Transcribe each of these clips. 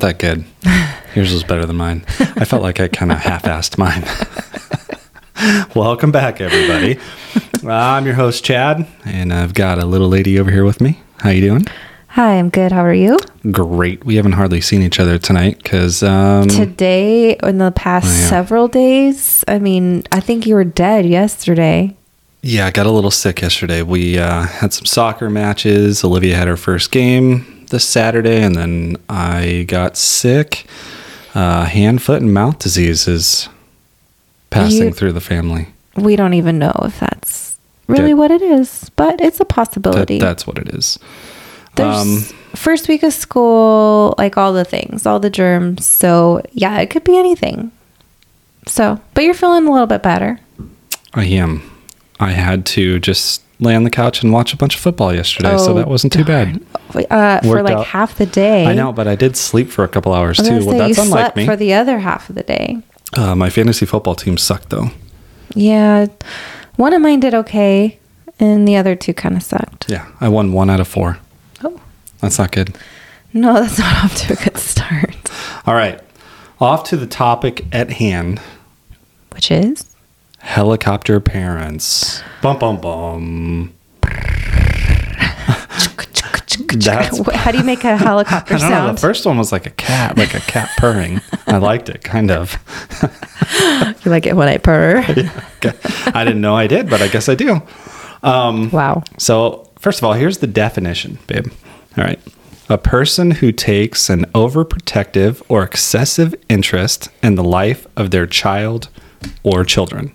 wasn't that good. Yours was better than mine. I felt like I kind of half-assed mine. Welcome back, everybody. I'm your host, Chad, and I've got a little lady over here with me. How you doing? Hi, I'm good. How are you? Great. We haven't hardly seen each other tonight because um, Today, in the past Oh, yeah. several days, I mean, I think you were dead yesterday. Yeah, I got a little sick yesterday. We uh, had some soccer matches. Olivia had her first game this Saturday, and then I got sick. Uh, hand, foot, and mouth disease is passing You- through the family. We don't even know if that's really That- what it is, but it's a That, possibility. that's what it is. There's um, first week of school, like all the things, all the germs. So, yeah, it could be anything. So, but you're feeling a little bit better. I am. I had to just lay on the couch and watch a bunch of football yesterday, so Oh, that wasn't too bad. Uh, for like out. half the day. I know, but I did sleep for a couple hours too. Well, that's unlike me. for the other half of the day. uh, my fantasy football team sucked though. Yeah, one of mine did okay, and the other two kind of sucked. Yeah, I won one out of four. Oh That's not good. no, that's not off to a good start. All right, off to the topic at hand. Which is Helicopter parents. Bum bum bum. That's- how do you make a helicopter I don't know. The first one was like a cat, like a cat purring. I liked it, kind of. you like it when I purr? I didn't know I did, but I guess I do. Um, wow. So, first of all, here's the definition, babe. All right. A person who takes an overprotective or excessive interest in the life of their child or children.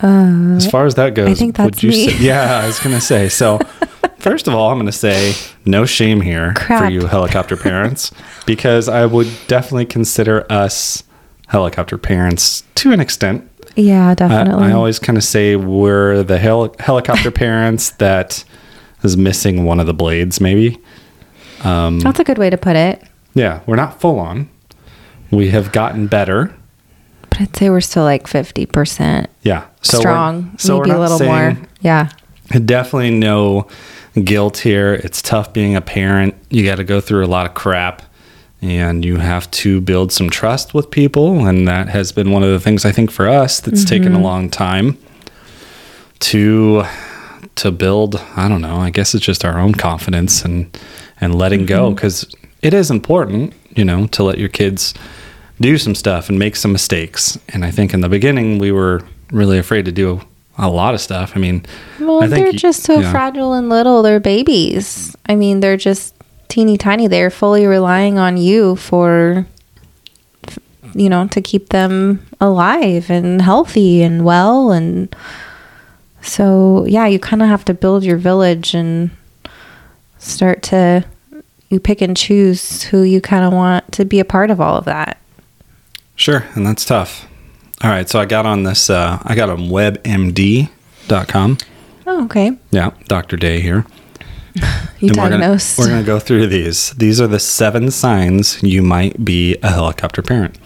As far as that goes, Uh, I think would that's you me. say? Yeah, I was going to say. So, first of all, I'm going to say no shame here for you helicopter parents because I would definitely consider us helicopter parents to an extent. Yeah, definitely. I always kind of say we're the hel- helicopter parents that is missing one of the blades, maybe. that's a good way to put it. Yeah, we're not full on. We have gotten better. But I'd say we're still like fifty percent Yeah, so we're- strong, so we're maybe a little saying- more. Yeah. Definitely no guilt here. It's tough being a parent. You got to go through a lot of crap and you have to build some trust with people. And that has been one of the things I think for us that's mm-hmm. taken a long time to to build i don't know i guess it's just our own confidence and and letting go mm-hmm. because it is important you know to let your kids do some stuff and make some mistakes and i think in the beginning we were really afraid to do a lot of stuff i mean Well, I think they're just so yeah. fragile and little. They're babies. I mean, they're just teeny tiny. They're fully relying on you for, you know, to keep them alive and healthy and well. And so, yeah, you kind of have to build your village and start to, you pick and choose who you kind of want to be a part of all of that. Sure, and that's tough. All right, so I got on this. Uh, I got on WebMD.com. Oh, okay. Yeah, Doctor Day here. You And diagnosed. We're going to go through these. These are the seven signs you might be a helicopter parent.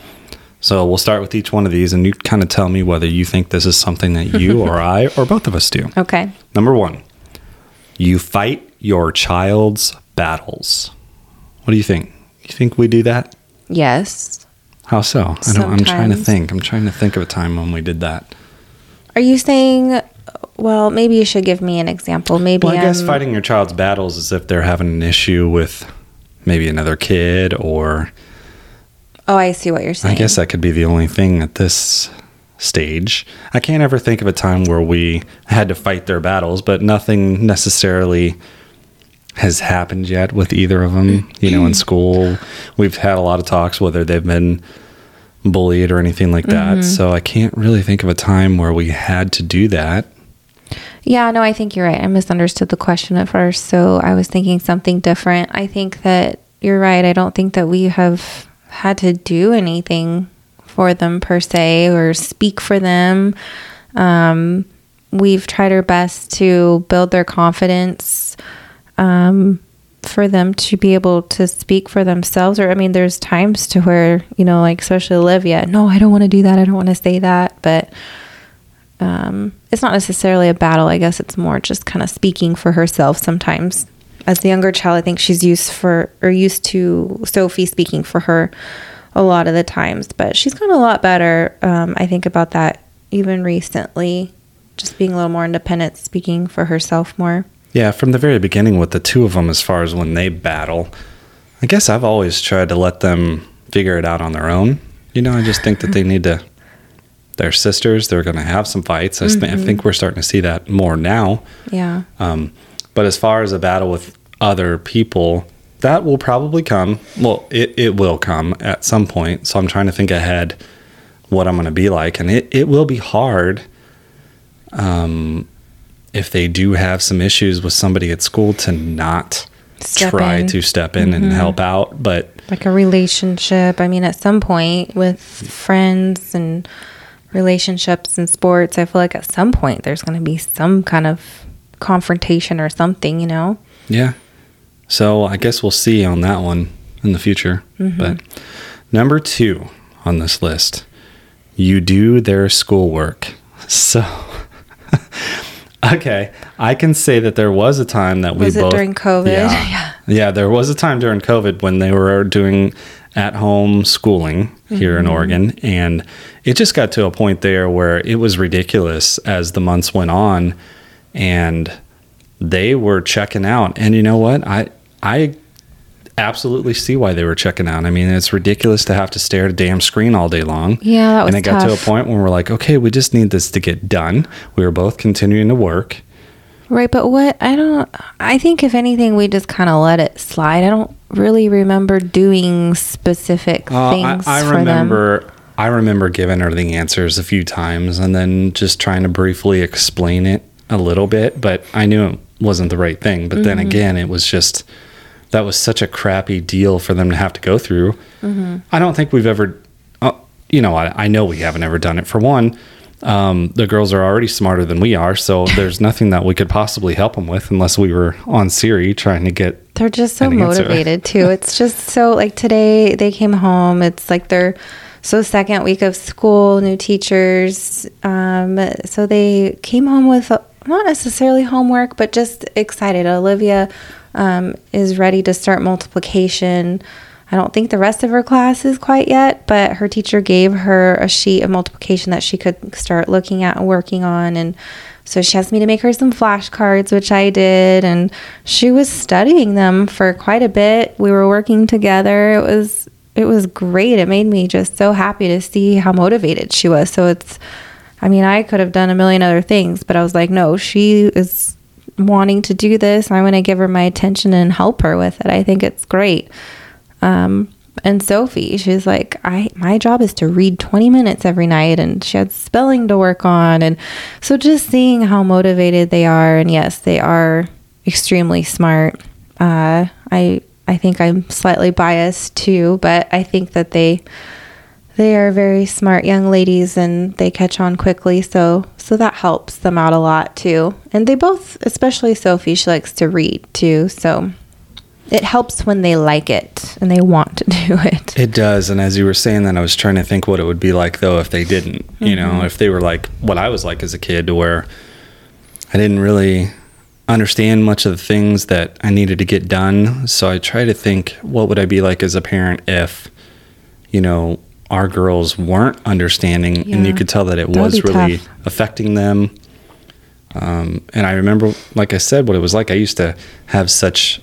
So we'll start with each one of these, and you kind of tell me whether you think this is something that you or I or both of us do. okay. Number one, you fight your child's battles. What do you think? You think we do that? Yes. How so? I don't, I'm trying to think. I'm trying to think of a time when we did that. Are you saying, well, maybe you should give me an example. Maybe Well, I guess I'm- fighting your child's battles is if they're having an issue with maybe another kid, or Oh, I see what you're saying. I guess that could be the only thing at this stage. I can't ever think of a time where we had to fight their battles, but nothing necessarily has happened yet with either of them. You know, in school, we've had a lot of talks whether they've been bullied or anything like that. So I can't really think of a time where we had to do that. Yeah, no, I think you're right. I misunderstood the question at first. So I was thinking something different. I think that you're right. I don't think that we have had to do anything for them per se or speak for them. Um, we've tried our best to build their confidence um, for them to be able to speak for themselves. Or, I mean, there's times to where, you know, like, especially Olivia, no, I don't want to do that. I don't want to say that. But um, it's not necessarily a battle. I guess it's more just kind of speaking for herself sometimes as the younger child, I think she's used for or used to Sophie speaking for her a lot of the times. But she's gotten a lot better. Um, I think about that even recently, just being a little more independent, speaking for herself more. Yeah, from the very beginning with the two of them, as far as when they battle, I guess I've always tried to let them figure it out on their own. You know, I just think that they need to. They're sisters. They're going to have some fights. I, th- I think we're starting to see that more now. Yeah. Um, but as far as a battle with other people, that will probably come. Well, it, it will come at some point. So I'm trying to think ahead what I'm going to be like. And it, it will be hard um, if they do have some issues with somebody at school to not Step try in. to step in and mm-hmm. help out. But like a relationship. I mean, at some point with friends and relationships and sports, I feel like at some point there's going to be some kind of confrontation or something, you know? Yeah. So I guess we'll see on that one in the future. Mm-hmm. But number two on this list, you do their schoolwork. So, okay, I can say that there was a time that we Was it both during COVID? Yeah, Yeah. yeah, there was a time during COVID when they were doing at-home schooling here Mm-hmm. in Oregon, and it just got to a point there where it was ridiculous as the months went on, and they were checking out. And you know what? I I absolutely see why they were checking out. I mean, it's ridiculous to have to stare at a damn screen all day long. Yeah, that was And it got to a point when we're like, okay, we just need this to get done. We were both continuing to work. Right, but what I don't I think if anything we just kind of let it slide. I don't really remember doing specific Uh, things I, I for them. remember I remember giving her the answers a few times and then just trying to briefly explain it a little bit, but I knew it wasn't the right thing. But then Mm-hmm. again, it was just that was such a crappy deal for them to have to go through. Mm-hmm. I don't think we've ever, uh, you know, I, I know we haven't ever done it. For one, um, the girls are already smarter than we are, so there's nothing that we could possibly help them with unless we were on Siri trying to get They're just so an motivated too. It's just so like today they came home. It's like they're so second week of school, new teachers. Um, so they came home with uh, not necessarily homework, but just excited. Olivia um, is ready to start multiplication. I don't think the rest of her class is quite yet, but her teacher gave her a sheet of multiplication that she could start looking at and working on. And so she asked me to make her some flashcards, which I did. And she was studying them for quite a bit. We were working together. It was it was great. It made me just so happy to see how motivated she was. So it's I mean, I could have done a million other things, but I was like, no, she is wanting to do this. I want to give her my attention and help her with it. I think it's great. Um, and Sophie, she's like, I my job is to read 20 minutes every night, and she had spelling to work on, and so just seeing how motivated they are, and yes, they are extremely smart. Uh, I I think I'm slightly biased too, but I think that they they are very smart young ladies and they catch on quickly so so that helps them out a lot too and they both especially sophie she likes to read too so it helps when they like it and they want to do it It does. And as you were saying that, I was trying to think what it would be like, though, if they didn't. You know, mm-hmm. if they were like what I was like as a kid, to where I didn't really understand much of the things that I needed to get done. So I try to think, what would I be like as a parent if, you know, our girls weren't understanding and you could tell that it That would was really tough. affecting them. Um, and I remember, like I said, what it was like. I used to have such,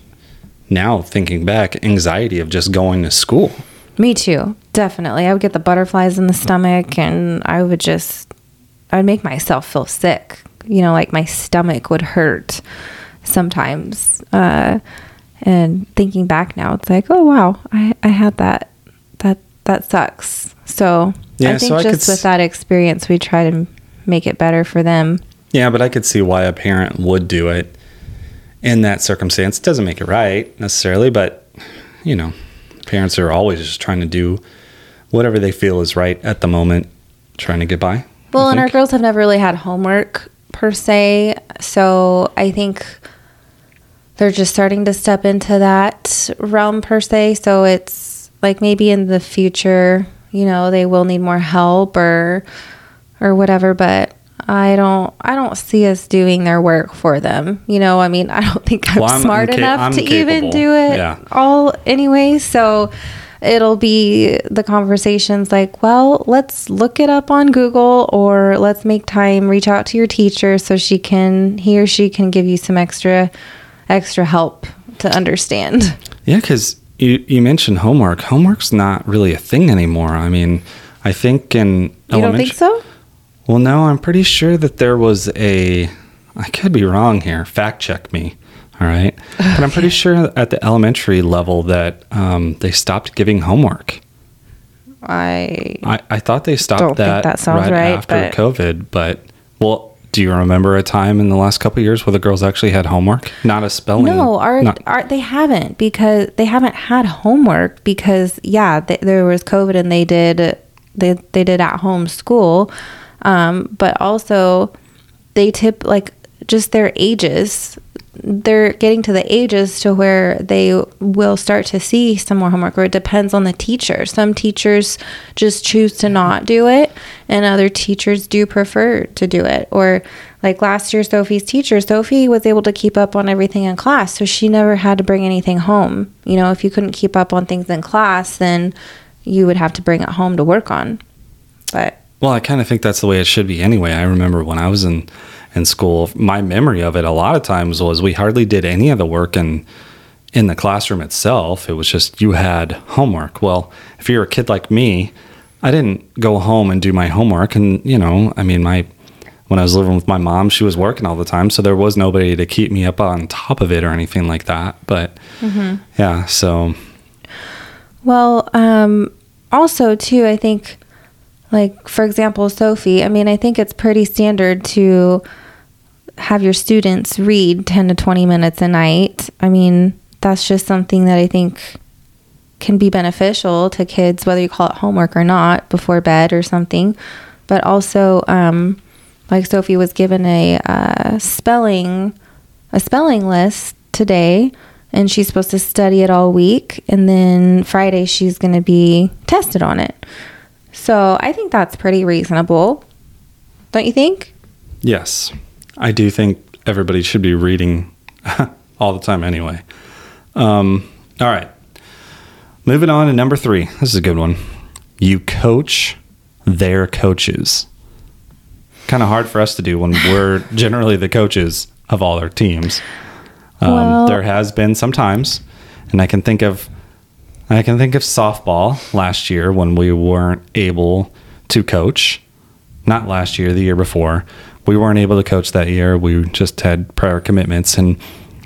now thinking back, anxiety of just going to school. me too definitely i would get the butterflies in the stomach and i would just i would make myself feel sick you know like my stomach would hurt sometimes uh, and thinking back now it's like oh wow i, I had that that sucks so Yeah, i think so I just with that experience we try to make it better for them Yeah, but I could see why a parent would do it in that circumstance. It doesn't make it right necessarily, but you know, parents are always just trying to do whatever they feel is right at the moment, trying to get by. Well, and our girls have never really had homework per se. So I think they're just starting to step into that realm per se. So it's like maybe in the future, you know, they will need more help or or whatever. But I don't I don't see us doing their work for them. You know, I mean, I don't think I'm, Well, I'm smart inca- enough I'm to even do it Yeah. all anyway. So it'll be the conversations like, well, let's look it up on Google or let's make time reach out to your teacher so she can he or she can give you some extra extra help to understand. Yeah, because you, you mentioned homework. Homework's not really a thing anymore. I mean, I think in You don't think so? Well, no, I'm pretty sure that there was a. I could be wrong here. Fact check me. All right. But I'm pretty sure at the elementary level that um, they stopped giving homework. I I, I thought they stopped that, that sounds right, right, after but- COVID. But, well, do you remember a time in the last couple of years where the girls actually had homework? Not a spelling. No, our, not- our they haven't because they haven't had homework because yeah, th- there was COVID and they did they they did at home school, um, but also they tip like just their ages. They're getting to the ages to where they will start to see some more homework, or it depends on the teacher. Some teachers just choose to not do it, and other teachers do prefer to do it. Or, like last year, Sophie's teacher, Sophie was able to keep up on everything in class, so she never had to bring anything home. You know, if you couldn't keep up on things in class, then you would have to bring it home to work on. But Well, I kind of think that's the way it should be anyway. I remember when I was in in school, my memory of it a lot of times was we hardly did any of the work in in the classroom itself. It was just you had homework. Well, if you're a kid like me, I didn't go home and do my homework and, you know, I mean, my when I was living with my mom, she was working all the time, so there was nobody to keep me up on top of it or anything like that. But yeah, so Well, um, also too, I think, like for example, Sophie. I mean, I think it's pretty standard to have your students read ten to twenty minutes a night. I mean, that's just something that I think can be beneficial to kids, whether you call it homework or not, before bed or something. But also, um, like Sophie was given a uh, spelling a spelling list today and she's supposed to study it all week and then Friday she's going to be tested on it. So, I think that's pretty reasonable. Don't you think? Yes, I do think everybody should be reading all the time anyway. Um, all right. Moving on to number three. This is a good one. You coach their coaches. Kind of hard for us to do when we're generally the coaches of all our teams. Um, Well- there has been sometimes, and I can think of I can think of softball last year when we weren't able to coach. Not last year, the year before. We weren't able to coach that year. We just had prior commitments. And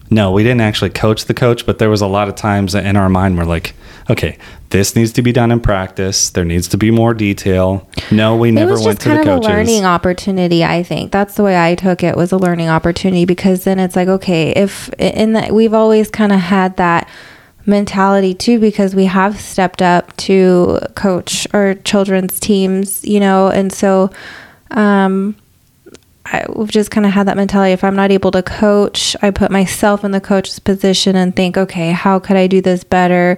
no, we didn't actually coach the coach, but there was a lot of times in our mind we're like, okay, this needs to be done in practice. There needs to be more detail. No, we never it was went just to the kind of coaches. a learning opportunity i think that's the way i took it was a learning opportunity because then it's like okay if in that we've always kind of had that mentality too because we have stepped up to coach our children's teams you know and so um I, we've just kind of had that mentality. If I'm not able to coach, I put myself in the coach's position and think, okay, how could I do this better?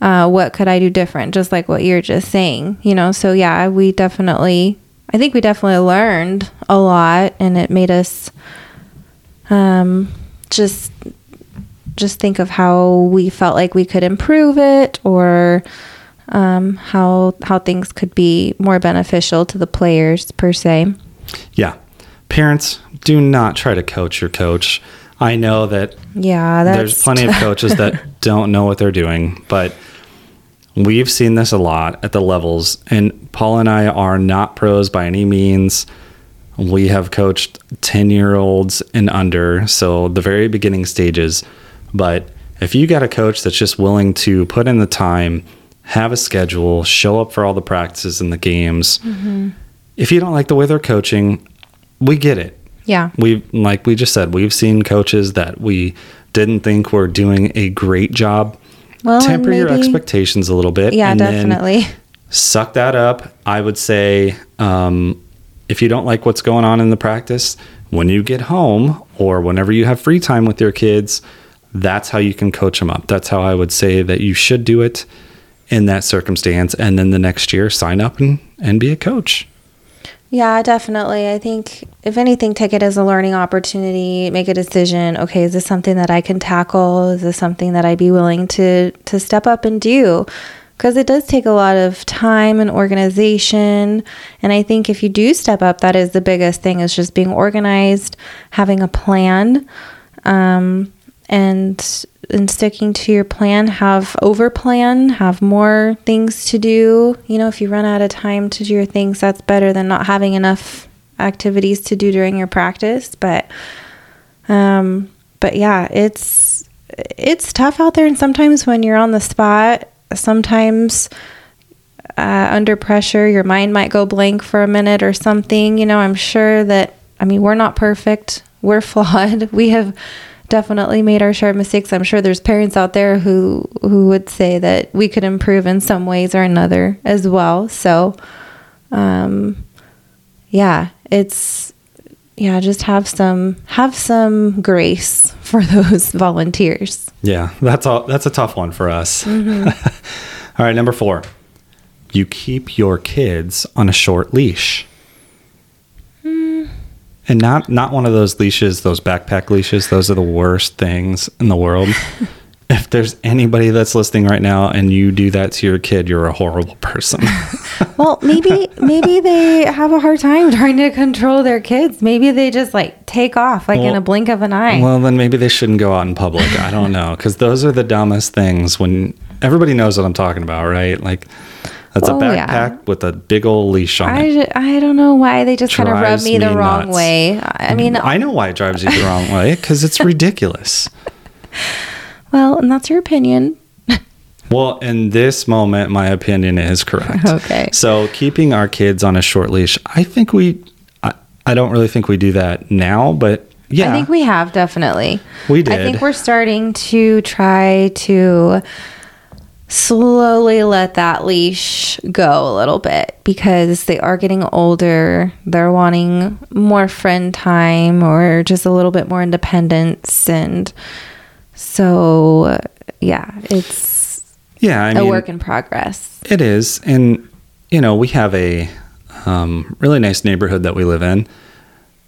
Uh, what could I do different? Just like what you're just saying, you know? So, yeah, we definitely, I think we definitely learned a lot and it made us um, just just think of how we felt like we could improve it or um, how how things could be more beneficial to the players per se. Yeah. Parents, do not try to coach your coach. I know that Yeah, there's plenty of coaches that don't know what they're doing, but we've seen this a lot at the levels. And Paul and I are not pros by any means. We have coached 10 year olds and under, so the very beginning stages. But if you got a coach that's just willing to put in the time, have a schedule, show up for all the practices and the games, mm-hmm. if you don't like the way they're coaching, we get it. Yeah. we like we just said we've seen coaches that we didn't think were doing a great job. Well, temper your expectations a little bit Yeah, and then definitely. suck that up. I would say um, if you don't like what's going on in the practice when you get home or whenever you have free time with your kids that's how you can coach them up. That's how i would say that you should do it in that circumstance. And then the next year sign up and, and be a coach Yeah, definitely. I think if anything, take it as a learning opportunity. Make a decision. Okay, is this something that I can tackle? Is this something that I'd be willing to to step up and do? Because it does take a lot of time and organization. And I think if you do step up, that is the biggest thing is just being organized, having a plan, um, and and sticking to your plan. Have over plan. Have more things to do. You know, if you run out of time to do your things, that's better than not having enough activities to do during your practice. But um, but yeah, it's it's tough out there, and sometimes when you're on the spot, sometimes uh, under pressure, your mind might go blank for a minute or something. You know, I'm sure that I mean we're not perfect. We're flawed. We have definitely made our share of mistakes. I'm sure there's parents out there who who would say that we could improve in some ways or another as well. So, um, yeah, it's yeah, just have some have some grace for those volunteers. Yeah, that's all. That's a tough one for us. Mm-hmm. all right, number four. You keep your kids on a short leash. And not not one of those leashes, those backpack leashes. Those are the worst things in the world. if there's anybody that's listening right now and you do that to your kid, you're a horrible person. Well, maybe maybe they have a hard time trying to control their kids. Maybe they just like take off like in a blink of an eye. well, then maybe they shouldn't go out in public. I don't know because those are the dumbest things. When everybody knows what I'm talking about, right? Like that's Oh, a yeah. backpack with a big old leash on I, it. I don't know why they just kind of rub Drives me the me wrong nuts. way. I mean, I know why it drives you the wrong way because it's ridiculous. well, and that's your opinion. Well, in this moment, my opinion is correct. Okay. So, keeping our kids on a short leash, I think we, I, I don't really think we do that now, but yeah, I think we have definitely. We do. I think we're starting to try to slowly let that leash go a little bit because they are getting older. They're wanting more friend time or just a little bit more independence. And so, yeah, it's yeah, I a mean, work in progress. It is. And, you know, we have a um, really nice neighborhood that we live in,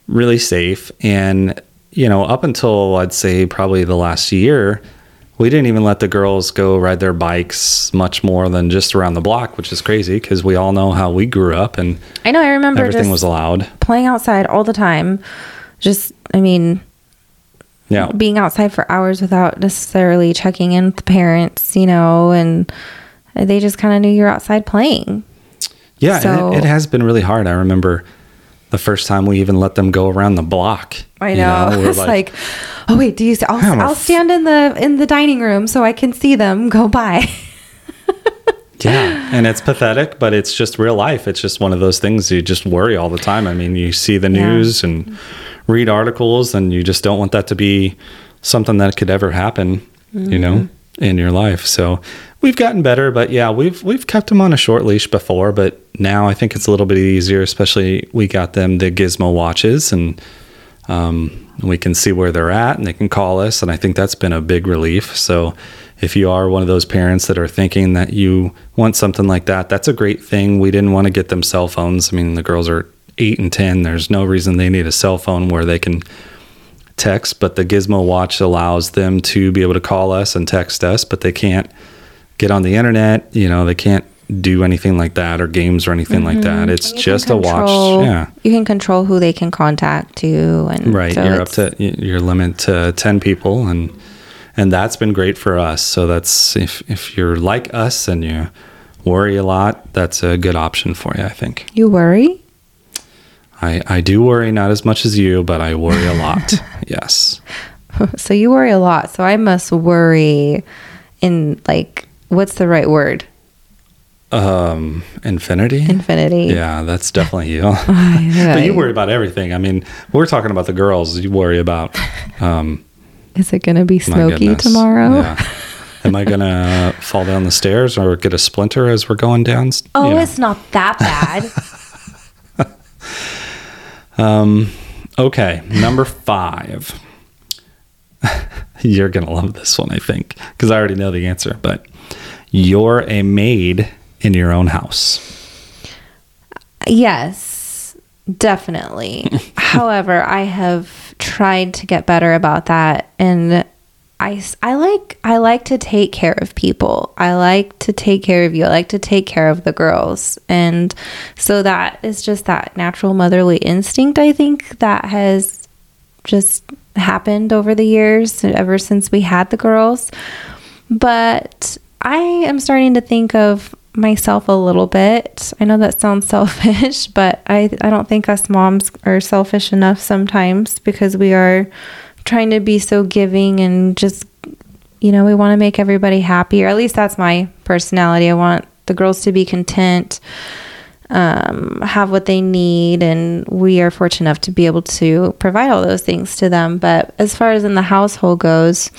really safe. And, you know, up until I'd say probably the last year, we didn't even let the girls go ride their bikes much more than just around the block, which is crazy because we all know how we grew up and I know, I remember everything was allowed. playing outside all the time. Just, I mean, Yeah. being outside for hours without necessarily checking in with the parents, you know, and they just kind of knew you're outside playing. Yeah. So- it, it has been really hard. I remember the first time we even let them go around the block. I you know. it's like, oh wait, do you? See, I'll, I'll f- stand in the in the dining room so I can see them go by. Yeah, and it's pathetic, but it's just real life. It's just one of those things you just worry all the time. I mean, you see the Yeah. news and read articles, and you just don't want that to be something that could ever happen, you know, mm-hmm. In your life. So we've gotten better, but yeah, we've we've kept them on a short leash before, but now I think it's a little bit easier. Especially we got them the Gizmo watches, and um, we can see where they're at, and they can call us, and I think that's been a big relief. So if you are one of those parents that are thinking that you want something like that, that's a great thing. We didn't want to get them cell phones. I mean, the girls are eight and 10. There's no reason they need a cell phone where they can text, but the Gizmo watch allows them to be able to call us and text us, but they can't get on the internet. You know, they can't do anything like that or games or anything like that. Mm-hmm. It's You can just a watch. Yeah. You can control who they can contact too, and Right. so you're up to your limit to 10 people and and that's been great for us. So that's if if you're like us and you worry a lot, that's a good option for you, I think. You worry? I I do worry not as much as you, but I worry a lot. yes. So you worry a lot. So I must worry in like what's the right word? Um infinity? Infinity. yeah, that's definitely you. yeah. but you worry about everything. I mean, we're talking about the girls. You worry about um Is it going to be smoky tomorrow? Yeah. Am I gonna fall down the stairs or get a splinter as we're going down? Oh, You know. it's not that bad. Um, okay, number five. You're gonna love this one, I think, because I already know the answer. But you're a maid in your own house. yes. Definitely. However, I have tried to get better about that and I, I like I like to take care of people. I like to take care of you. I like to take care of the girls. And so that is just that natural motherly instinct I think that has just happened over the years ever since we had the girls. But I am starting to think of myself a little bit. I know that sounds selfish, but I I don't think us moms are selfish enough sometimes because we are trying to be so giving and just you know, we want to make everybody happy, or at least that's my personality. I want the girls to be content, um, have what they need, and we are fortunate enough to be able to provide all those things to them. But as far as in the household goes,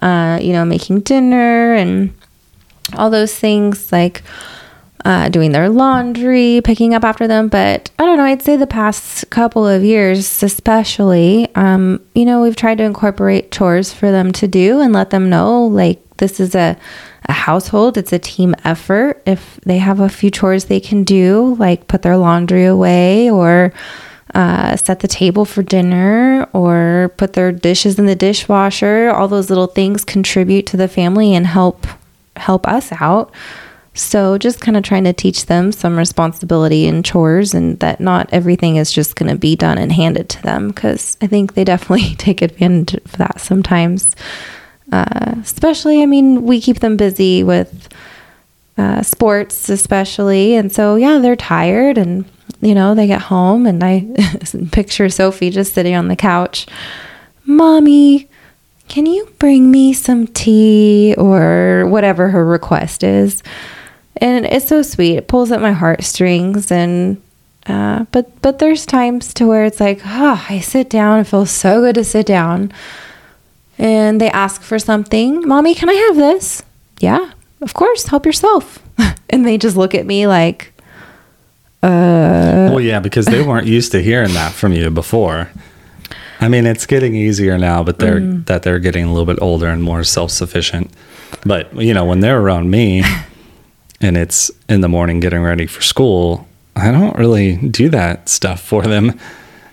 uh, you know, making dinner and all those things like uh, doing their laundry, picking up after them. But I don't know, I'd say the past couple of years, especially, um, you know, we've tried to incorporate chores for them to do and let them know like this is a, a household, it's a team effort. If they have a few chores they can do, like put their laundry away or uh, set the table for dinner or put their dishes in the dishwasher, all those little things contribute to the family and help help us out. So just kind of trying to teach them some responsibility and chores and that not everything is just going to be done and handed to them because I think they definitely take advantage of that sometimes. Uh, especially, I mean, we keep them busy with uh, sports, especially. And so, yeah, they're tired and, you know, they get home and I picture Sophie just sitting on the couch. Mommy, can you bring me some tea or whatever her request is? And it's so sweet. It pulls at my heartstrings and uh, but but there's times to where it's like, oh, I sit down. It feels so good to sit down. And they ask for something. Mommy, can I have this? Yeah, of course. Help yourself. and they just look at me like, uh, Well, yeah, because they weren't used to hearing that from you before. I mean, it's getting easier now, but they're Mm. that they're getting a little bit older and more self-sufficient. But you know, when they're around me, and it's in the morning getting ready for school, I don't really do that stuff for them.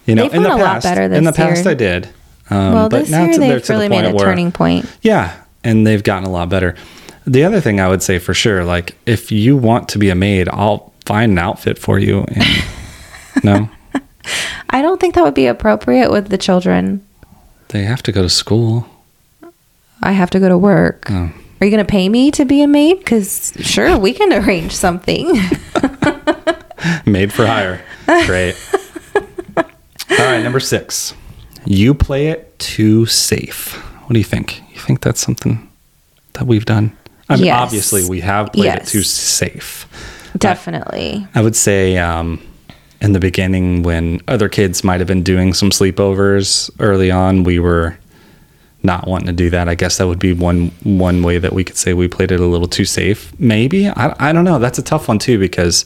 You know, They've in the a lot past, better in the this past, year. I did. Um, well, but this now year to- they've to the really made a where- turning point. yeah, and they've gotten a lot better. The other thing I would say for sure, like if you want to be a maid, I'll find an outfit for you. And no, I don't think that would be appropriate with the children. they have to go to school. I have to go to work. Oh. Are you going to pay me to be a maid? Because sure, we can arrange something. Made for hire. Great. All right, number six. You play it too safe. What do you think? You think that's something that we've done? I mean, Yes. obviously, we have played it too safe. Definitely. I would say um, in the beginning, when other kids might have been doing some sleepovers early on, we were not wanting to do that. I guess that would be one one way that we could say we played it a little too safe. Maybe I, I don't know. That's a tough one too because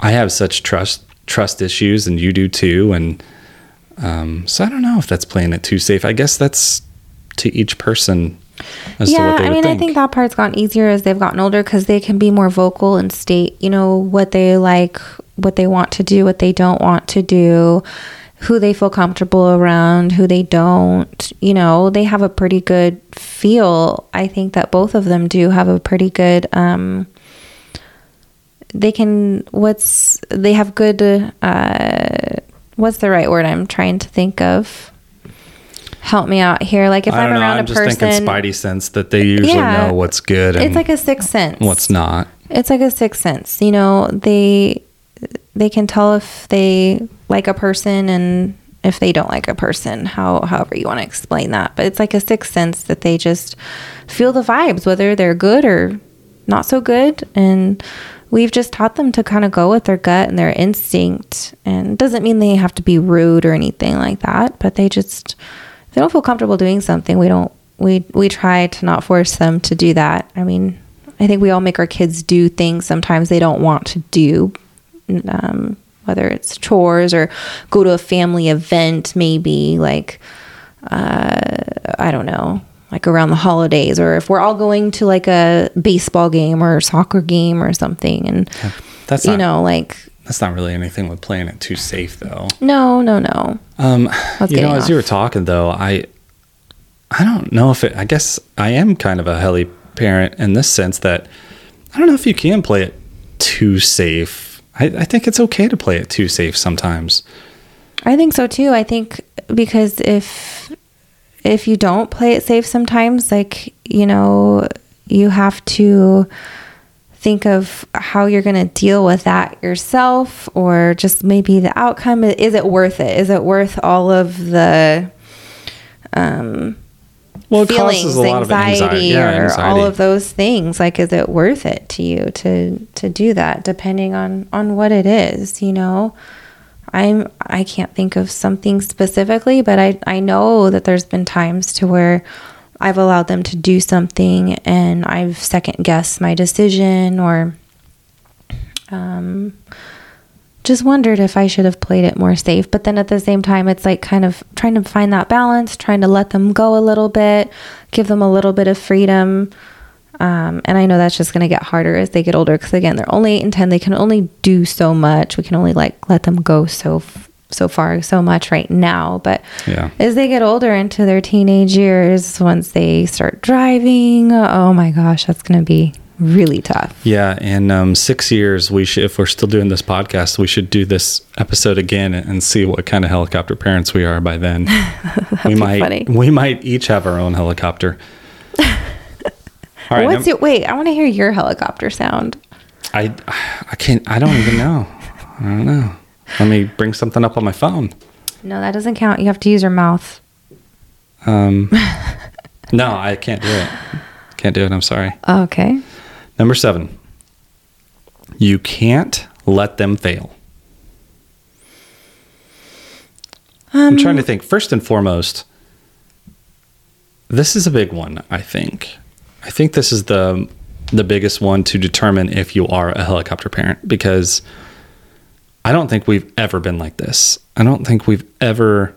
I have such trust trust issues, and you do too. And um, so I don't know if that's playing it too safe. I guess that's to each person as to yeah, what they I mean, think. I think that part's gotten easier as they've gotten older because they can be more vocal and state, you know, what they like, what they want to do, what they don't want to do, who they feel comfortable around, who they don't. You know, they have a pretty good feel. I think that both of them do have a pretty good. Um, they can. What's they have good. Uh, what's the right word I'm trying to think of? Help me out here. Like if I I'm know. around I'm a just thinking Spidey sense that they usually Yeah. know what's good and it's like a sixth sense. what's not. It's like a sixth sense. You know, they they can tell if they like a person and if they don't like a person. How however you want to explain that, but it's like a sixth sense that they just feel the vibes, whether they're good or not so good, and we've just taught them to kind of go with their gut and their instinct. And it doesn't mean they have to be rude or anything like that, but they just if they don't feel comfortable doing something, we don't we we try to not force them to do that. I mean, I think we all make our kids do things sometimes they don't want to do, um, whether it's chores or go to a family event, maybe like uh, I don't know, like around the holidays, or if we're all going to like a baseball game or soccer game or something, and That's you not, know, like that's not really anything with playing it too safe though. No, no, no. Um, you know, getting as you were talking though, I I don't know if it. I guess I am kind of a heli parent in this sense that I don't know if you can play it too safe. I, I think it's okay to play it too safe sometimes. I think so too. I think because if if you don't play it safe sometimes, like, you know, you have to think of how you're going to deal with that yourself or just maybe the outcome is it worth it? Is it worth all of the um Well, it feelings, causes a lot of anxiety, anxiety, yeah, or all of those things. Like, is it worth it to you to to do that? Depending on on what it is, you know. I'm I can't think of something specifically, but I I know that there's been times to where I've allowed them to do something and I've second guessed my decision or um just wondered if I should have played it more safe. But then at the same time, it's like kind of trying to find that balance, trying to let them go a little bit, give them a little bit of freedom. Um, and I know that's just going to get harder as they get older because again, they're only eight and ten. They can only do so much. We can only like let them go so f- so far, so much right now. But Yeah. as they get older into their teenage years, once they start driving, oh my gosh, that's going to be really tough. Yeah, in um, six years, we should, if we're still doing this podcast, we should do this episode again and see what kind of helicopter parents we are by then. we be might, funny. we might each have our own helicopter. All right, What's num- it? Wait, I want to hear your helicopter sound. I, I can't. I don't even know. I don't know. Let me bring something up on my phone. No, that doesn't count. You have to use your mouth. Um, no, I can't do it. Can't do it. I'm sorry. Okay. Number seven. You can't let them fail. I'm trying to um, think. First and foremost, this is a big one. I think. I think this is the the biggest one to determine if you are a helicopter parent because I don't think we've ever been like this. I don't think we've ever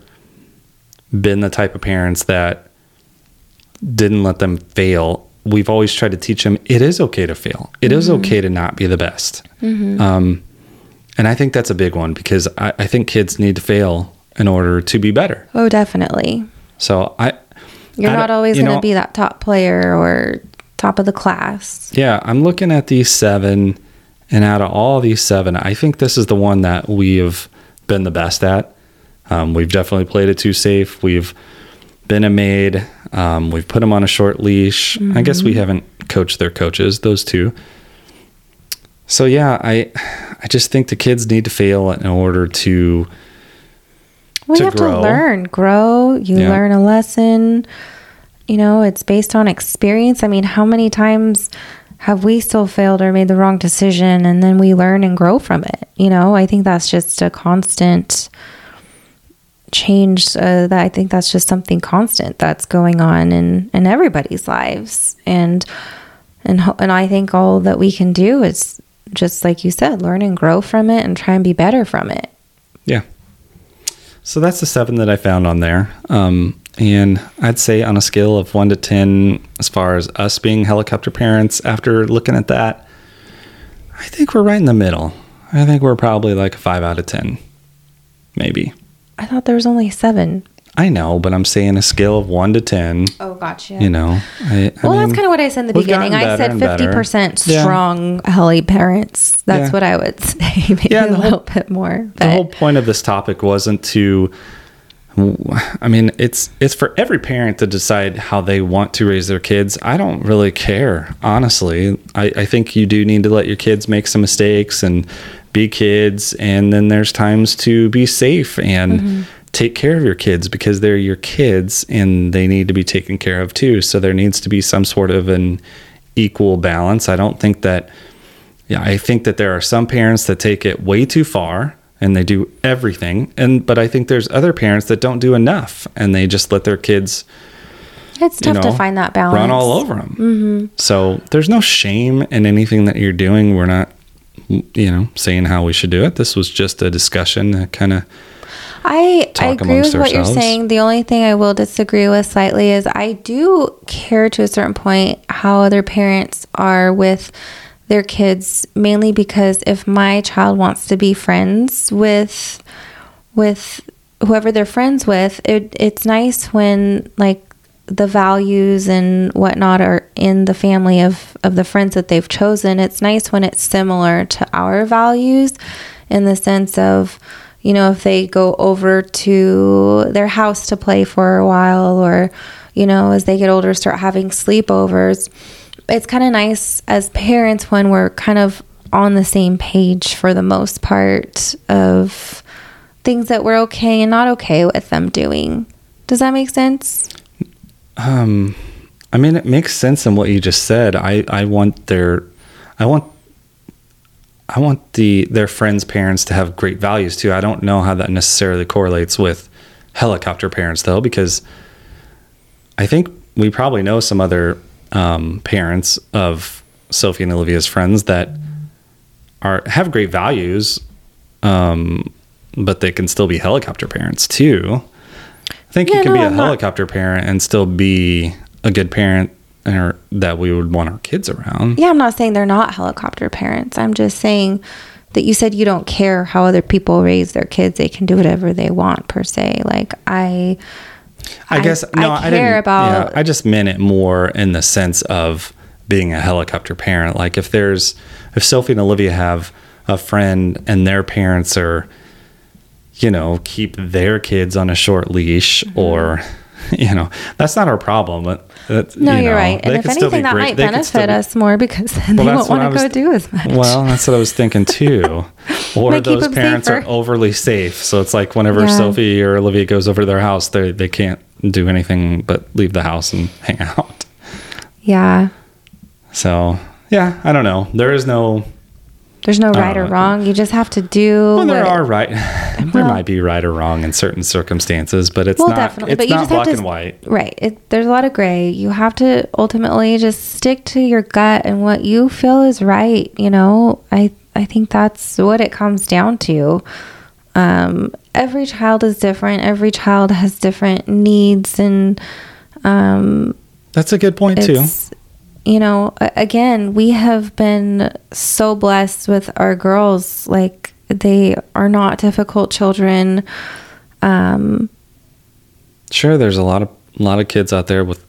been the type of parents that didn't let them fail. We've always tried to teach them it is okay to fail. It is okay to not be the best. Um, and I think that's a big one because I, I think kids need to fail in order to be better. Oh, definitely. So I, You're I not always you going to be that top player or top of the class. Yeah, I'm looking at these seven, and out of all these seven, I think this is the one that we have been the best at. Um, we've definitely played it too safe. We've been a maid. Um, we've put them on a short leash. I guess we haven't coached their coaches, those two. So yeah, I, I just think the kids need to fail in order to. Well, have grow. to learn, grow. You Yeah. learn a lesson. You know, it's based on experience. I mean, how many times have we still failed or made the wrong decision and then we learn and grow from it? You know, I think that's just a constant change. Uh, that I think that's just something constant that's going on in in everybody's lives, and and and I think all that we can do is just like you said, learn and grow from it and try and be better from it. Yeah. So that's the seven that I found on there. Um, and I'd say on a scale of one to 10, as far as us being helicopter parents, after looking at that, I think we're right in the middle. I think we're probably like a five out of 10, maybe. I thought there was only seven. I know, but I'm saying a scale of one to 10, Oh, gotcha. you know. I, I well, that's kind of what I said in the beginning. I said fifty percent Yeah. strong heli parents. That's Yeah. what I would say. Maybe Yeah, a whole- little bit more. the whole point of this topic wasn't to i mean it's it's for every parent to decide how they want to raise their kids i don't really care honestly i, I think you do need to let your kids make some mistakes and be kids and then there's times to be safe and take care of your kids because they're your kids and they need to be taken care of too so there needs to be some sort of an equal balance i don't think that yeah, I think that there are some parents that take it way too far and they do everything. And but I think there's other parents that don't do enough and they just let their kids it's tough know to find that balance. run all over them. Mm-hmm. So there's no shame in anything that you're doing. We're not, you know, saying how we should do it. This was just a discussion, kind of. I, I agree with what you're saying. The only thing I will disagree with slightly is I do care to a certain point how other parents are with their kids mainly because if my child wants to be friends with with whoever they're friends with, it, it's nice when like the values and whatnot are in the family of, of the friends that they've chosen. It's nice when it's similar to our values in the sense of, you know, if they go over to their house to play for a while or, you know, as they get older, start having sleepovers. It's kind of nice as parents when we're kind of on the same page for the most part of things that we're okay and not okay with them doing. Does that make sense? Um, I mean, it makes sense in what you just said. I, I want their, I want, I want the their friends' parents to have great values too. I don't know how that necessarily correlates with helicopter parents though, because I think we probably know some other um, parents of Sophie and Olivia's friends that are have great values, um, but they can still be helicopter parents too. I think Yeah, you can no, be a I'm not- helicopter parent and still be a good parent or that we would want our kids around. Yeah, I'm not saying they're not helicopter parents. I'm just saying that you said you don't care how other people raise their kids. They can do whatever they want per se. Like I I, guess no, I, care didn't. about yeah, I just meant it more in the sense of being a helicopter parent. Like if there's if Sophie and Olivia have a friend and their parents are, you know, keep their kids on a short leash Mm-hmm. or, you know, that's not our problem. But that, No, you you're know, right. And they if anything, that great- might they benefit be- us more because then Well, they that's won't want to go do as much. Well, that's what I was thinking too. Or those parents are overly safe. So it's like whenever Yeah. Sophie or Olivia goes over to their house, they they can't do anything but leave the house and hang out. yeah. So yeah, I don't know. There is no. There's no right or wrong. You just have to do Well, there are right. there Well- might be right or wrong in certain circumstances, but it's Well, not. definitely, It's but you not just have black to and white. Right. It, there's a lot of gray. You have to ultimately just stick to your gut and what you feel is right. You know, I I think that's what it comes down to. Um, every child is different. Every child has different needs, and um, That's a good point too. You know again we have been so blessed with our girls like they are not difficult children. Um, Sure, there's a lot of a lot of kids out there with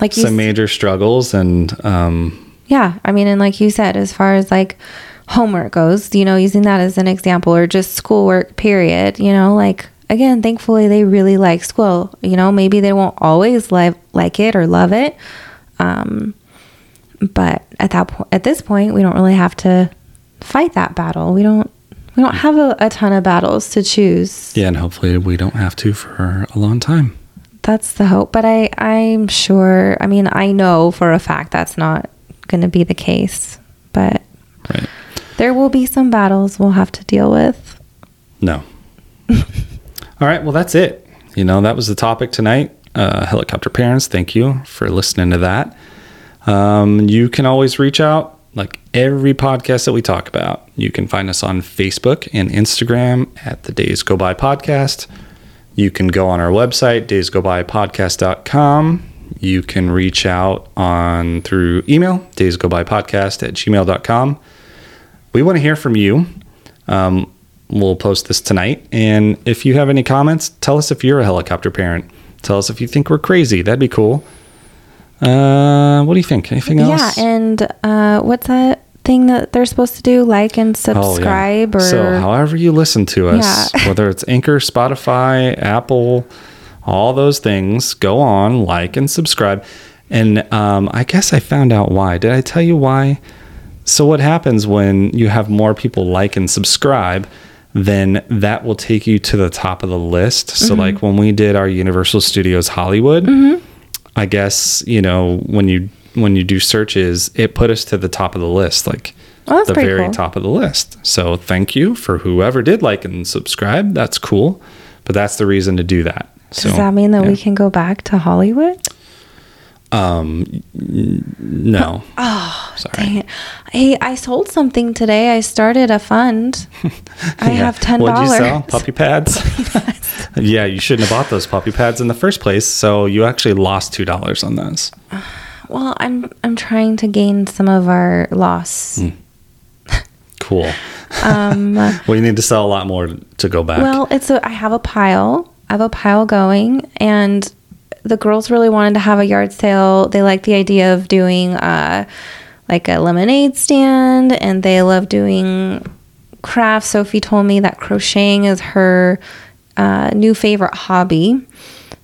like some major struggles, and um, Yeah, I mean, and like you said, as far as like homework goes, you know, using that as an example or just schoolwork, period, you know, like again, thankfully they really like school. You know, maybe they won't always like like it or love it, um, but at that point, at this point, we don't really have to fight that battle. We don't. We don't have a, a ton of battles to choose. yeah, and hopefully we don't have to for a long time. That's the hope. But I, I'm sure. I mean, I know for a fact that's not going to be the case. But Right. there will be some battles we'll have to deal with. No. All right. Well, that's it. You know, that was the topic tonight. Uh, helicopter parents, thank you for listening to that. Um, you can always reach out, like every podcast that we talk about. You can find us on Facebook and Instagram at the Days Go By Podcast. You can go on our website, daysgobypodcast.com. You can reach out on through email, daysgobypodcast at gmail.com. We want to hear from you. Um, we'll post this tonight. And if you have any comments, tell us if you're a helicopter parent. Tell us if you think we're crazy. That'd be cool. Uh, what do you think? Anything else? Yeah, and uh, what's that thing that they're supposed to do? Like and Oh, yeah. subscribe, or so however you listen to us, Yeah. whether it's Anchor, Spotify, Apple, all those things, go on, like and subscribe. And um, I guess I found out why. Did I tell you why? So what happens when you have more people like and subscribe? Then that will take you to the top of the list. Mm-hmm. So like when we did our Universal Studios Hollywood, I guess you know when you when you do searches, it put us to the top of the list, like Oh, the very cool. top of the list. So thank you for whoever did like and subscribe. That's cool, but that's the reason to do that. So does that mean that yeah. we can go back to Hollywood? No? Oh, Sorry. dang it! Hey, I sold something today. I started a fund. I Yeah. have ten dollars. What'd you sell? Puppy pads. yeah, you shouldn't have bought those puppy pads in the first place. So you actually lost two dollars on those. Well, I'm I'm trying to gain some of our loss. Hmm. Cool. Um, well, you need to sell a lot more to go back. well, it's a I have a pile. I have a pile going, and the girls really wanted to have a yard sale. They like the idea of doing uh, like a lemonade stand, and they love doing crafts. Sophie told me that crocheting is her uh, new favorite hobby.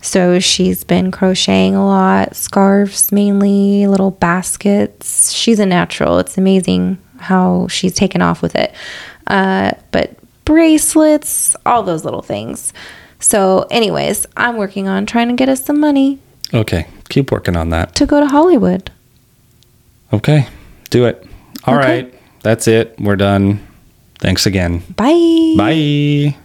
So she's been crocheting a lot, scarves mainly, little baskets. She's a natural. It's amazing how she's taken off with it. Uh, but bracelets, all those little things. So, anyways, I'm working on trying to get us some money okay. Keep working on that. to go to Hollywood. Okay. Do it. All Okay. right. That's it. We're done. Thanks again. Bye. Bye.